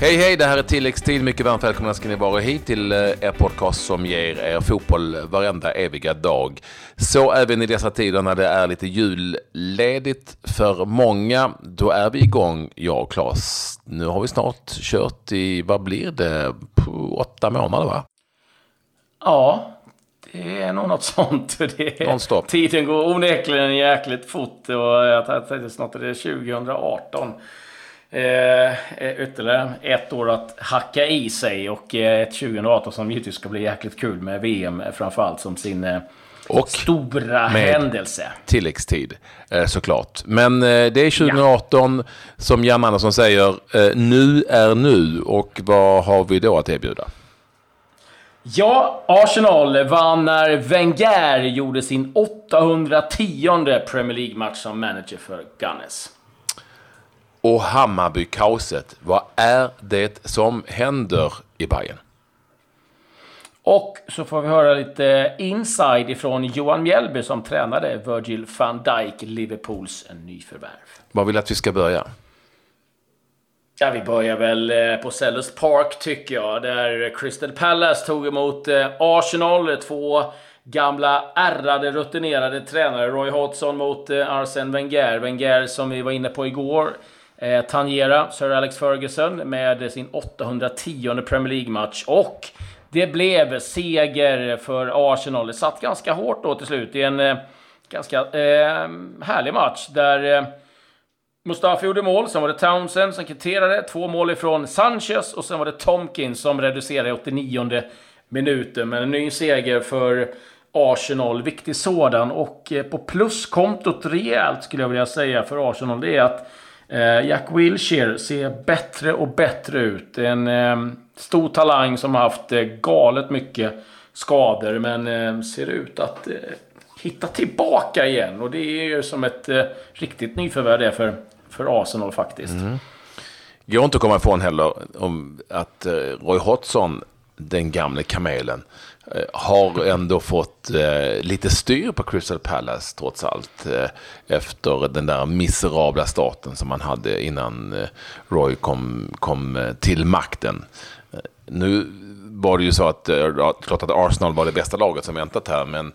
Hej hej, det här är tilläggstid. Mycket varmt välkomna ska ni vara hit till eh, er podcast som ger er fotboll varenda eviga dag. Så även i dessa tider när det är lite julledigt för många. Då är vi igång, jag och Claes. Nu har vi snart kört i, vad blir det, på åtta månader va? Ja, det är nog något sånt. Det är. Tiden går onekligen jäkligt fort och jag tänkte snart är det 2018. Eh, ytterligare ett år att hacka i sig och eh, ett 2018 som givetvis ska bli jäkligt kul med VM framförallt som sin eh, Och stora med- händelse. tilläggstid eh, såklart. Men eh, det är 2018 som Jan Andersson säger, eh, nu är nu. Och vad har vi då att erbjuda? Ja, Arsenal vann när Wenger gjorde sin 810 Premier League-match som manager för Gunners. Och Hammarby-kaoset, vad är det som händer i Bayern? Och så får vi höra lite inside ifrån Johan Mjällby som tränade Virgil van Dijk, Liverpools nyförvärv. Vad vill du att vi ska börja? Ja, vi börjar väl eh, på Sellers Park tycker jag, där Crystal Palace tog emot eh, Arsenal. Två gamla ärrade, rutinerade tränare. Roy Hodgson mot eh, Arsene Wenger. Wenger som vi var inne på igår. Eh, tangera Sir Alex Ferguson med sin 810 Premier League-match. Och det blev seger för Arsenal. Det satt ganska hårt då till slut i en eh, ganska eh, härlig match där eh, Mustafa gjorde mål, sen var det Townsend som kvitterade. Två mål ifrån Sanchez och sen var det Tomkins som reducerade i 89 minuten. Men en ny seger för Arsenal, viktig sådan. Och eh, på pluskontot rejält skulle jag vilja säga för Arsenal, det är att Eh, Jack Wilshere ser bättre och bättre ut. En eh, stor talang som har haft eh, galet mycket skador, men eh, ser ut att eh, hitta tillbaka igen. Och det är ju som ett eh, riktigt nyförvärv det för, för Arsenal faktiskt. Mm. Går inte att komma ifrån heller om att eh, Roy Hodgson, den gamle kamelen, eh, har ändå fått eh, lite styr på Crystal Palace trots allt. Eh, efter den där miserabla starten som man hade innan eh, Roy kom, kom eh, till makten. Eh, nu var det ju så att, eh, klart att Arsenal var det bästa laget som väntat här, men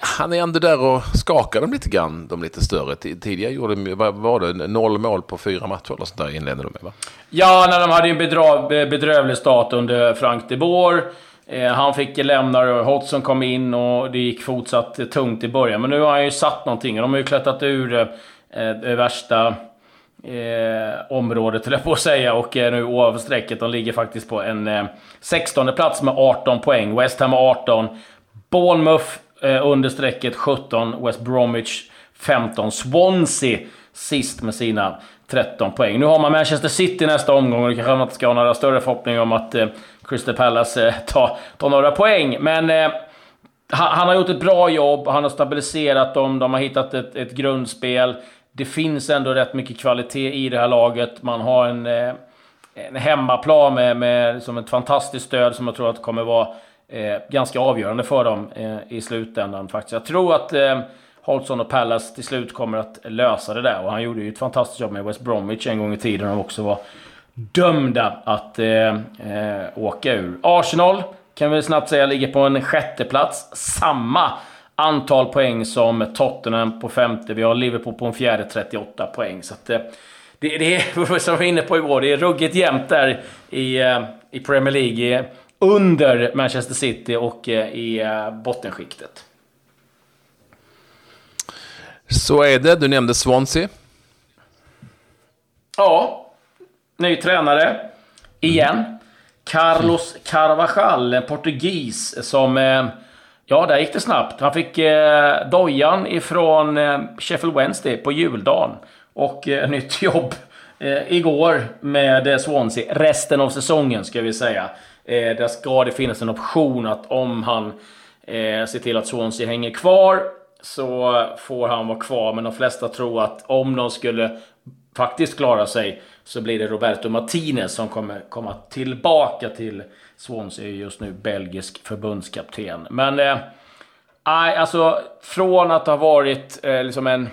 han är ändå där och skakar dem lite grann, de lite större. Tidigare gjorde de, ju- vad var det, noll mål på fyra matcher eller sånt där inledde de med va? Ja, när de hade en bedra- bedrövlig start under Frank de Boer. Eh, han fick lämna och Hodgson kom in och det gick fortsatt tungt i början. Men nu har han ju satt någonting och de har ju klättrat ur eh, det värsta eh, området, höll jag på att säga, och är nu ovanför strecket. De ligger faktiskt på en eh, 16 plats med 18 poäng. West Ham har 18. Bournemouth eh, under strecket 17. West Bromwich 15. Swansea sist med sina 13 poäng. Nu har man Manchester City nästa omgång och det kanske man inte ska ha några större förhoppningar om att eh, Crystal Palace eh, tar, tar några poäng. Men eh, han, han har gjort ett bra jobb, han har stabiliserat dem, de har hittat ett, ett grundspel. Det finns ändå rätt mycket kvalitet i det här laget. Man har en, eh, en hemmaplan med, med som ett fantastiskt stöd som jag tror att kommer vara eh, ganska avgörande för dem eh, i slutändan. faktiskt. Jag tror att eh, Hodgson och Palace till slut kommer att lösa det där. Och han gjorde ju ett fantastiskt jobb med West Bromwich en gång i tiden. De också var dömda att eh, eh, åka ur. Arsenal kan vi snabbt säga ligger på en sjätte plats. Samma antal poäng som Tottenham på femte. Vi har Liverpool på en fjärde, 38 poäng. Så att, eh, det, det är, som vi var inne på igår, det är ruggigt jämnt där i, eh, i Premier League. Under Manchester City och eh, i eh, bottenskiktet. Så är det. Du nämnde Swansea. Ja, ny tränare. Igen. Carlos Carvajal, en portugis som... eh, Ja, där gick det snabbt. Han fick eh, dojan ifrån eh, Sheffield Wednesday på juldagen. Och eh, nytt jobb eh, igår med Swansea. Resten av säsongen, ska vi säga. Eh, där ska det finnas en option att om han eh, ser till att Swansea hänger kvar så får han vara kvar. Men de flesta tror att om de skulle faktiskt klara sig så blir det Roberto Martinez som kommer komma tillbaka till Swansea, just nu belgisk förbundskapten. Men eh, nej, alltså från att ha varit eh, liksom en,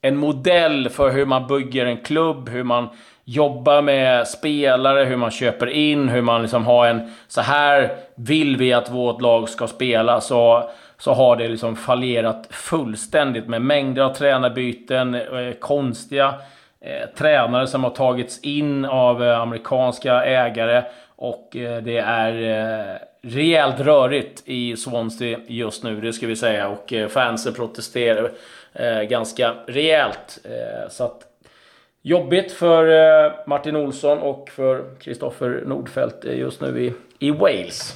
en modell för hur man bygger en klubb, hur man jobba med spelare, hur man köper in, hur man liksom har en... Så här vill vi att vårt lag ska spela. Så, så har det liksom fallerat fullständigt med mängder av tränarbyten, eh, konstiga eh, tränare som har tagits in av eh, amerikanska ägare. Och eh, det är eh, rejält rörigt i Swansea just nu, det ska vi säga. Och eh, fansen protesterar eh, ganska rejält. Eh, så att Jobbigt för eh, Martin Olsson och för Kristoffer Nordfeldt eh, just nu i, i Wales.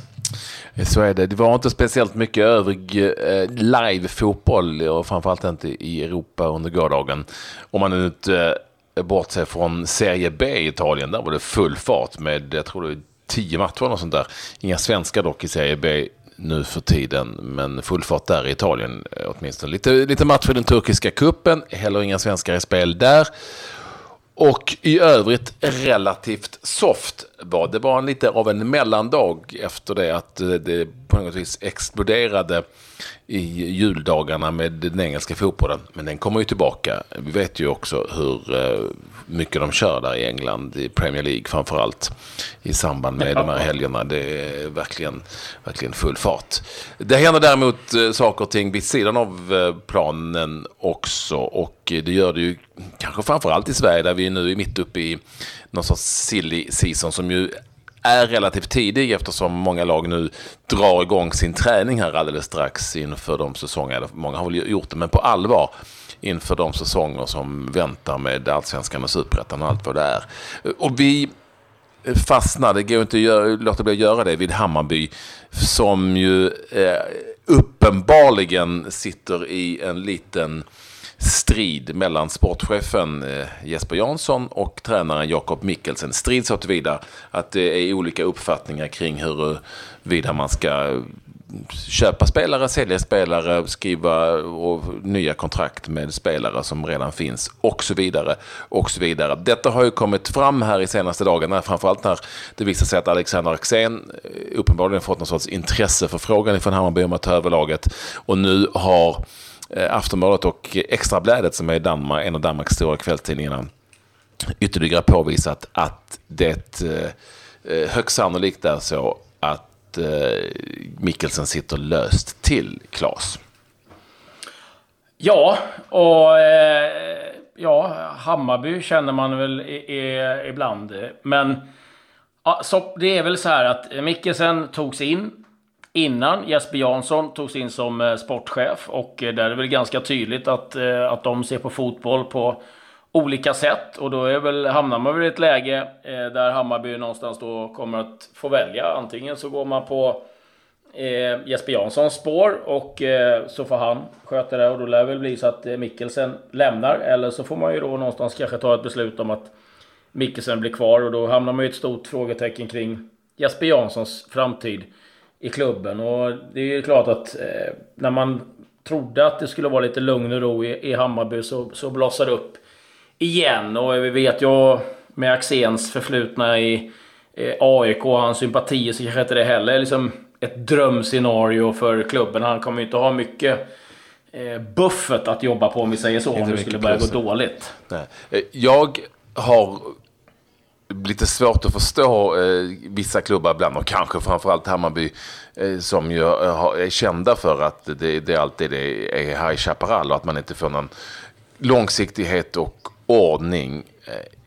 Så är det. Det var inte speciellt mycket övrig eh, live-fotboll och framförallt inte i Europa under gårdagen. Om man nu inte bortser från Serie B i Italien, där var det full fart med, jag tror det var tio matcher och sånt där. Inga svenskar dock i Serie B nu för tiden, men full fart där i Italien åtminstone. Lite, lite matcher i den turkiska kuppen, heller inga svenskar i spel där. Och i övrigt relativt soft var det. var lite av en mellandag efter det att eh, det på något vis exploderade i juldagarna med den engelska fotbollen. Men den kommer ju tillbaka. Vi vet ju också hur eh, mycket de kör där i England, i Premier League framförallt, i samband med de här helgerna. Det är verkligen, verkligen full fart. Det händer däremot eh, saker och ting vid sidan av planen också. Och det gör det ju kanske framförallt i Sverige där vi nu är mitt uppe i någon sorts silly season som ju är relativt tidig eftersom många lag nu drar igång sin träning här alldeles strax inför de säsonger, många har väl gjort det, men på allvar inför de säsonger som väntar med allsvenskan och superettan och allt vad det är. Och vi fastnar, det går inte att göra, låta bli att göra det vid Hammarby som ju eh, uppenbarligen sitter i en liten strid mellan sportchefen eh, Jesper Jansson och tränaren Jakob Mikkelsen. Strid så tillvida att det är olika uppfattningar kring huruvida man ska köpa spelare, sälja spelare, skriva och nya kontrakt med spelare som redan finns och så vidare. och så vidare. Detta har ju kommit fram här i senaste dagarna, framförallt när det visar sig att Alexander Axén eh, uppenbarligen fått någon sorts intresseförfrågan från Hammarby om att ta över laget. Och nu har Eh, Aftonbladet och Extrabladet som är Danmark, en av Danmarks stora kvällstidningarna ytterligare påvisat att det eh, eh, högst sannolikt är så att eh, Mikkelsen sitter löst till Klas. Ja, och ja, Hammarby känner man väl ibland. Men så det är väl så här att Mikkelsen togs in innan Jesper Jansson togs in som eh, sportchef. Och eh, där är det väl ganska tydligt att, eh, att de ser på fotboll på olika sätt. Och då är väl, hamnar man väl i ett läge där Hammarby någonstans då kommer att få välja. Antingen så går man på eh, Jesper Janssons spår och eh, så får han sköta det. Och då lär det väl bli så att eh, Mikkelsen lämnar. Eller så får man ju då någonstans kanske ta ett beslut om att Mikkelsen blir kvar. Och då hamnar man ju ett stort frågetecken kring Jesper Janssons framtid i klubben. Och det är ju klart att eh, när man trodde att det skulle vara lite lugn och ro i, i Hammarby så, så blossar det upp igen. Och vi vet ju med Axéns förflutna i eh, AIK och hans sympatier så kanske inte det heller är liksom ett drömscenario för klubben. Han kommer ju inte ha mycket eh, buffert att jobba på om vi säger så. Om det skulle börja gå dåligt. Nej. Eh, jag har lite svårt att förstå eh, vissa klubbar ibland och kanske framförallt Hammarby eh, som ju eh, är kända för att det, det alltid är High Chaparral och att man inte får någon långsiktighet och ordning. Eh,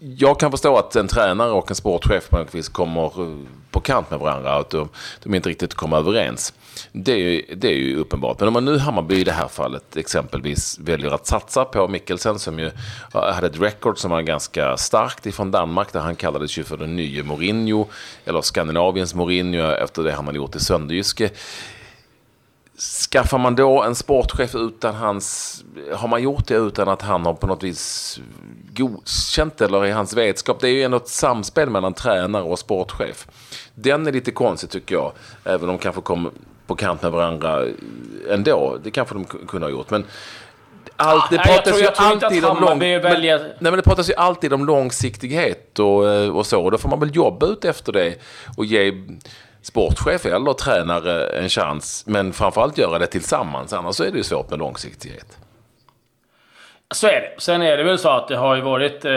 jag kan förstå att en tränare och en sportchef på något vis kommer eh, på kant med varandra och att de, de inte riktigt kommer överens. Det är, ju, det är ju uppenbart. Men om man nu Hammarby i det här fallet exempelvis väljer att satsa på Mikkelsen som ju hade ett record som var ganska starkt ifrån Danmark där han kallades ju för den nye Mourinho eller Skandinaviens Mourinho efter det han hade gjort i Sönderjyske. Skaffar man då en sportchef utan hans... Har man gjort det utan att han har på något vis godkänt eller i hans vetskap? Det är ju ändå ett samspel mellan tränare och sportchef. Den är lite konstig tycker jag. Även om de kanske kom på kant med varandra ändå. Det kanske de kunde ha gjort. Men allt, det pratas ju alltid om lång, väljer... men, nej, men det pratas ju alltid om långsiktighet och, eh, och så. Och då får man väl jobba ut efter det och ge sportchef eller tränare en chans. Men framförallt göra det tillsammans, annars är det ju svårt med långsiktighet. Så är det. Sen är det väl så att det har ju varit... Eh,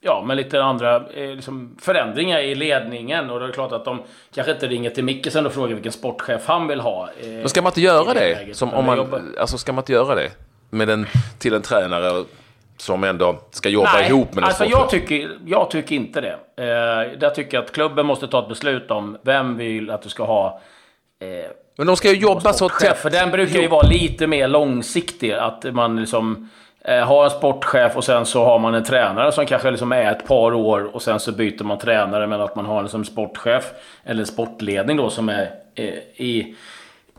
ja, med lite andra eh, liksom förändringar i ledningen. Och det är klart att de kanske inte ringer till Mickelsen och frågar vilken sportchef han vill ha. Eh, Men ska man inte göra det? det som om man, alltså ska man inte göra det? Med en, till en tränare som ändå ska jobba Nej, ihop med alltså jag tycker, jag tycker inte det. Eh, där tycker jag att klubben måste ta ett beslut om vem vill att du ska ha eh, men de ska ju jobba så tätt. För den brukar ju vara lite mer långsiktig. Att man liksom eh, har en sportchef och sen så har man en tränare som kanske liksom är ett par år och sen så byter man tränare. Men att man har en som sportchef eller sportledning då som är eh, i,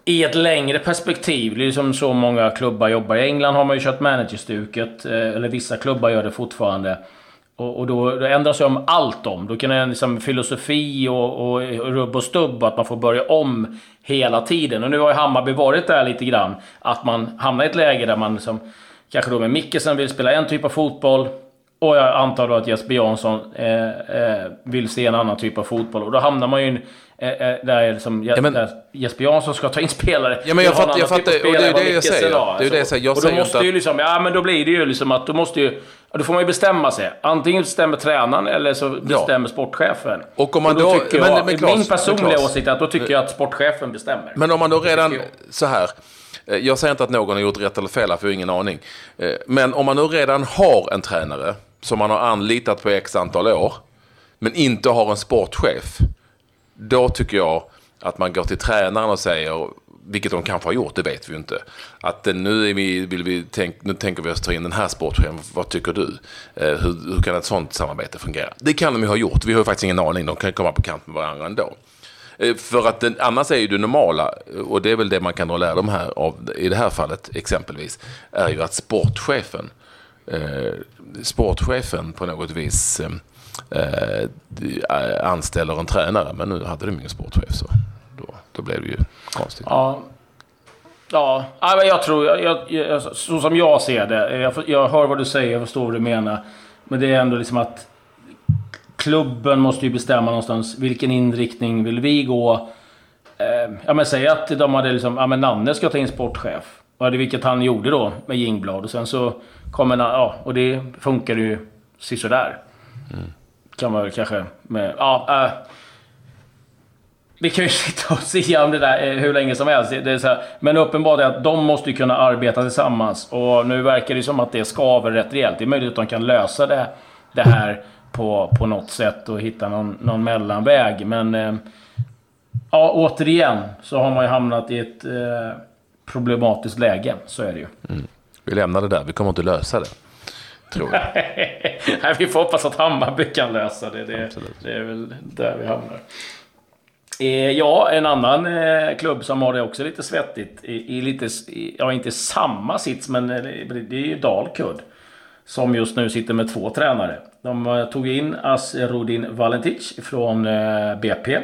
i ett längre perspektiv. Det är som så många klubbar jobbar. I England har man ju kört managerstuket. Eh, eller vissa klubbar gör det fortfarande. Och, och då, då ändras ju om allt om. Då kan det liksom filosofi och, och, rubb och stubb, att man får börja om hela tiden. Och nu har ju Hammarby varit där lite grann. Att man hamnar i ett läge där man liksom, kanske då med Mickelsen vill spela en typ av fotboll. Och jag antar då att Jesper Jansson eh, eh, vill se en annan typ av fotboll. Och då hamnar man ju i en där, liksom, ja, men, Jesper Jansson ska ta in spelare. Ja, men jag, fatt, jag fattar, och det är det jag säger. Idag, det är det jag säger. Jag och då måste att... ju liksom, ja men då blir det ju liksom att, då måste ju... Då får man ju bestämma sig. Antingen bestämmer tränaren eller så bestämmer ja. sportchefen. Och om man och då... då men, jag, men, Klas, min personliga åsikt är att då tycker jag att sportchefen bestämmer. Men om man då redan... Så här. Eh, jag säger inte att någon har gjort rätt eller fel, för jag har ingen aning. Men om man nu redan har en tränare som man har anlitat på x antal år, men inte har en sportchef. Då tycker jag att man går till tränaren och säger, vilket de kanske har gjort, det vet vi ju inte. Att eh, nu, är vi, vill vi tänk, nu tänker vi oss ta in den här sportchefen, vad tycker du? Eh, hur, hur, kan ett sånt samarbete fungera? Det kan de ju ha gjort, vi har ju faktiskt ingen aning, de kan komma på kant med varandra ändå. Eh, för att den, annars är ju det normala, och det är väl det man kan dra lärdom här av, i det här fallet exempelvis, är ju att sportchefen, eh, sportchefen på något vis eh, eh, anställer en tränare. Men nu hade de ingen sportchef så då, då blev det ju konstigt. Ja. Ja, jag tror, jag, jag, så som jag ser det. Jag, jag hör vad du säger, jag förstår vad du menar. Men det är ändå liksom att klubben måste ju bestämma någonstans vilken inriktning vill vi gå. Eh, ja men säg att de hade liksom, ja men Nanne ska ta in sportchef. Och det vilket han gjorde då med Jingblad. Och sen så kommer, ja och det funkar ju sisådär. Mm kan man väl kanske med... Ja, äh, vi kan ju sitta och säga om det där hur länge som helst. Det är så här, men uppenbart är att de måste ju kunna arbeta tillsammans. Och nu verkar det som att det skaver rätt rejält. Det är möjligt att de kan lösa det, det här på, på något sätt och hitta någon, någon mellanväg. Men eh, ja, återigen så har man ju hamnat i ett eh, problematiskt läge. Så är det ju. Mm. Vi lämnar det där. Vi kommer inte lösa det. Tror jag. Nej, vi får hoppas att Hammarby kan lösa det. Det, det är väl där vi hamnar. Eh, ja, en annan eh, klubb som har det också lite svettigt. I, i lite, i, ja, inte samma sits, men eh, det är ju Dalkurd. Som just nu sitter med två tränare. De eh, tog in Asrudin Valentic från eh, BP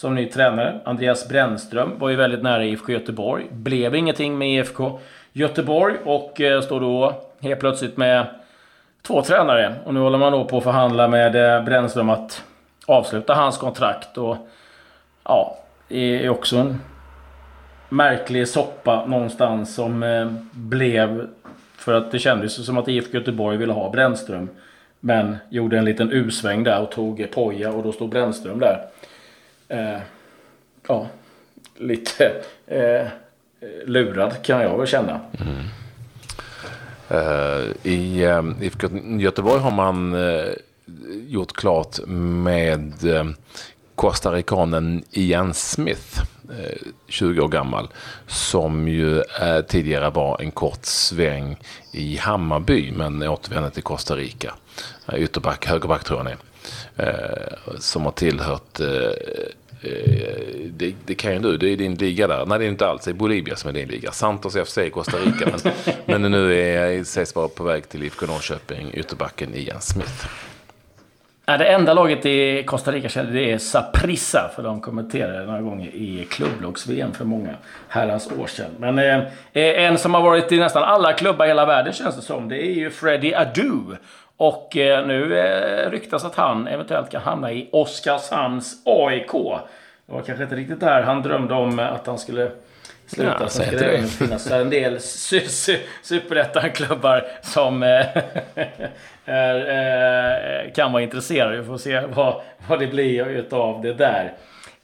som ny tränare. Andreas Brännström var ju väldigt nära IFK Göteborg. Blev ingenting med IFK Göteborg och eh, står då helt plötsligt med två tränare. Och nu håller man då på att förhandla med eh, Brännström att avsluta hans kontrakt. Och ja, det är också en märklig soppa någonstans som eh, blev... För att det kändes som att IFK Göteborg ville ha Brännström. Men gjorde en liten U-sväng där och tog Poja och då stod Brännström där. Eh, ja, lite eh, lurad kan jag väl känna. Mm. Eh, I uh, IFK Göteborg har man uh, gjort klart med eh, costarikanen Ian Smith, 20 år gammal, som ju tidigare var en kort sväng i Hammarby men återvände till Costa Rica. Ytterback, högerback tror jag han är. Som har tillhört Eh, det, det, kan ju du, det är din liga där. Nej, det är inte alls. Det är Bolivia som är din liga. Santos FC i Costa Rica. Men, men nu är, sägs vara på väg till IFK Norrköping, ytterbacken Ian Smith. Ja, det enda laget i Costa Rica det är Saprissa, för de kommenterade några gånger i klubbloggs-VM för många herrans år sedan. Men eh, en som har varit i nästan alla klubbar i hela världen känns det som, det är ju Freddie Adu. Och eh, nu eh, ryktas att han eventuellt kan hamna i Oskarshamns AIK. Det var kanske inte riktigt där han drömde om att han skulle sluta. Ja, Sen det även finnas en del su- su- superettan-klubbar som eh, är, kan vara intresserade. Vi får se vad, vad det blir utav det där.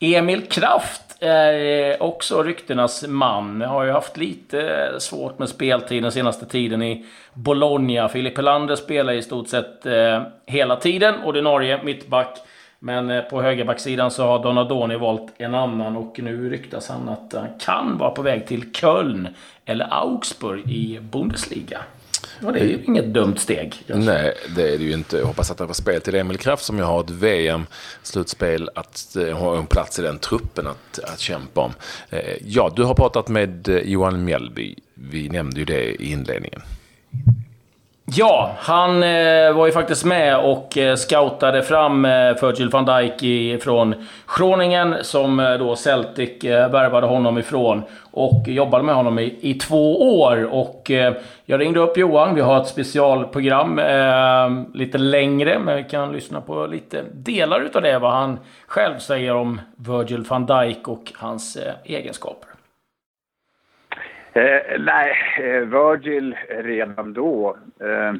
Emil Kraft är eh, också ryktenas man. Har ju haft lite eh, svårt med speltid den senaste tiden i Bologna. Filip Helander spelar i stort sett eh, hela tiden. Ordinarie mittback. Men på högerbacksidan så har Donadoni valt en annan och nu ryktas han att han kan vara på väg till Köln eller Augsburg i Bundesliga. Och det är ju inget dumt steg. kanske. Nej, det är det ju inte. Jag hoppas att det var spel till Emil Kraft som jag har ett VM-slutspel att eh, ha en plats i den truppen att, att kämpa om. Eh, Ja, du har pratat med eh, Johan Mjällby. Vi nämnde ju det i inledningen. Ja, han eh, var ju faktiskt med och eh, scoutade fram eh, Virgil van Dijk från Groningen som eh, då Celtic eh, värvade honom ifrån. Och jobbade med honom i, i två år. Och eh, jag ringde upp Johan. Vi har ett specialprogram eh, lite längre, men vi kan lyssna på lite delar utav det. Vad han själv säger om Virgil van Dijk och hans eh, egenskaper. Eh, nej, eh, Virgil redan då eh,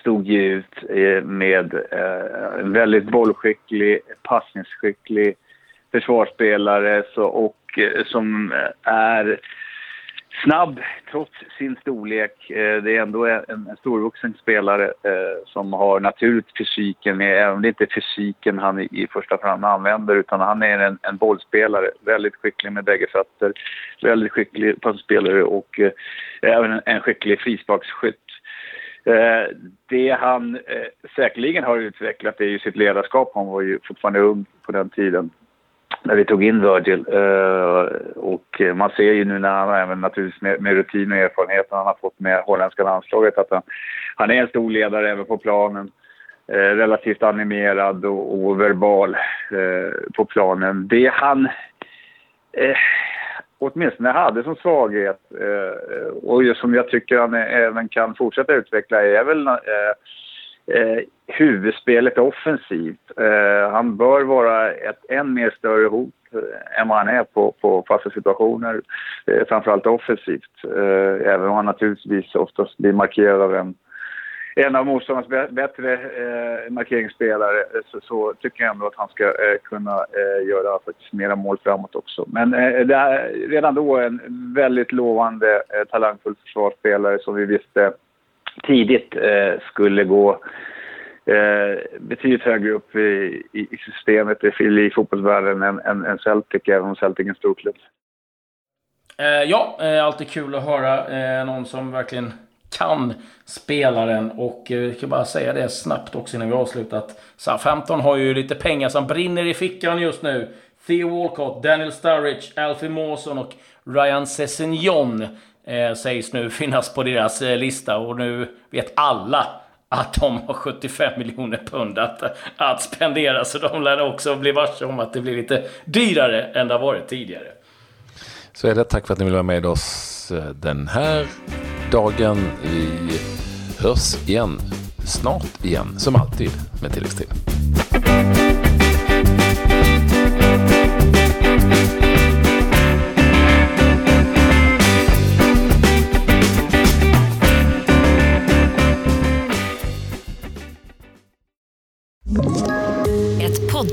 stod ju ut eh, med eh, en väldigt bollskicklig, passningsskicklig försvarsspelare så, och eh, som är snabb trots sin storlek. Eh, det är ändå en, en storvuxen spelare eh, som har naturligt fysiken med, även om det inte är fysiken han i, i första hand använder utan han är en, en bollspelare. Väldigt skicklig med bägge fötter, väldigt skicklig passspelare och eh, även en, en skicklig frisparksskytt. Eh, det han eh, säkerligen har utvecklat är ju sitt ledarskap. Han var ju fortfarande ung på den tiden när vi tog in Virgil. Eh, och man ser ju nu när han även naturligtvis med, med rutin och erfarenhet han har fått med holländska landslaget att han, han är en stor ledare även på planen. Eh, relativt animerad och, och verbal eh, på planen. Det han eh, åtminstone hade som svaghet eh, och just som jag tycker han även kan fortsätta utveckla är väl eh, eh, huvudspelet offensivt. Eh, han bör vara ett än mer större hot eh, än vad han är på, på fasta situationer, eh, framförallt offensivt. Eh, även om han naturligtvis oftast blir markerad av en, en av motståndarnas bättre eh, markeringsspelare eh, så, så tycker jag ändå att han ska eh, kunna eh, göra faktiskt mera mål framåt också. Men eh, det är redan då en väldigt lovande, eh, talangfull försvarsspelare som vi visste tidigt eh, skulle gå eh, betydligt högre upp i, i i systemet i, i fotbollsvärlden än, än, än Celtic, även om Celtic är en stor klubb. Eh, ja, eh, alltid kul att höra eh, någon som verkligen kan spelaren. Och eh, vi kan bara säga det snabbt också innan vi avslutar. Att Southampton har ju lite pengar som brinner i fickan just nu. Theo Walcott, Daniel Sturridge, Alfie Mawson och Ryan Sessignon eh, sägs nu finnas på deras eh, lista. Och nu vet alla att de har 75 miljoner pund att, att spendera. Så de lär också bli varse om att det blir lite dyrare än det har varit tidigare. Så är det. Tack för att ni vill vara med oss eh, den här dagen. Vi hörs igen snart igen, som alltid med tilläggstid.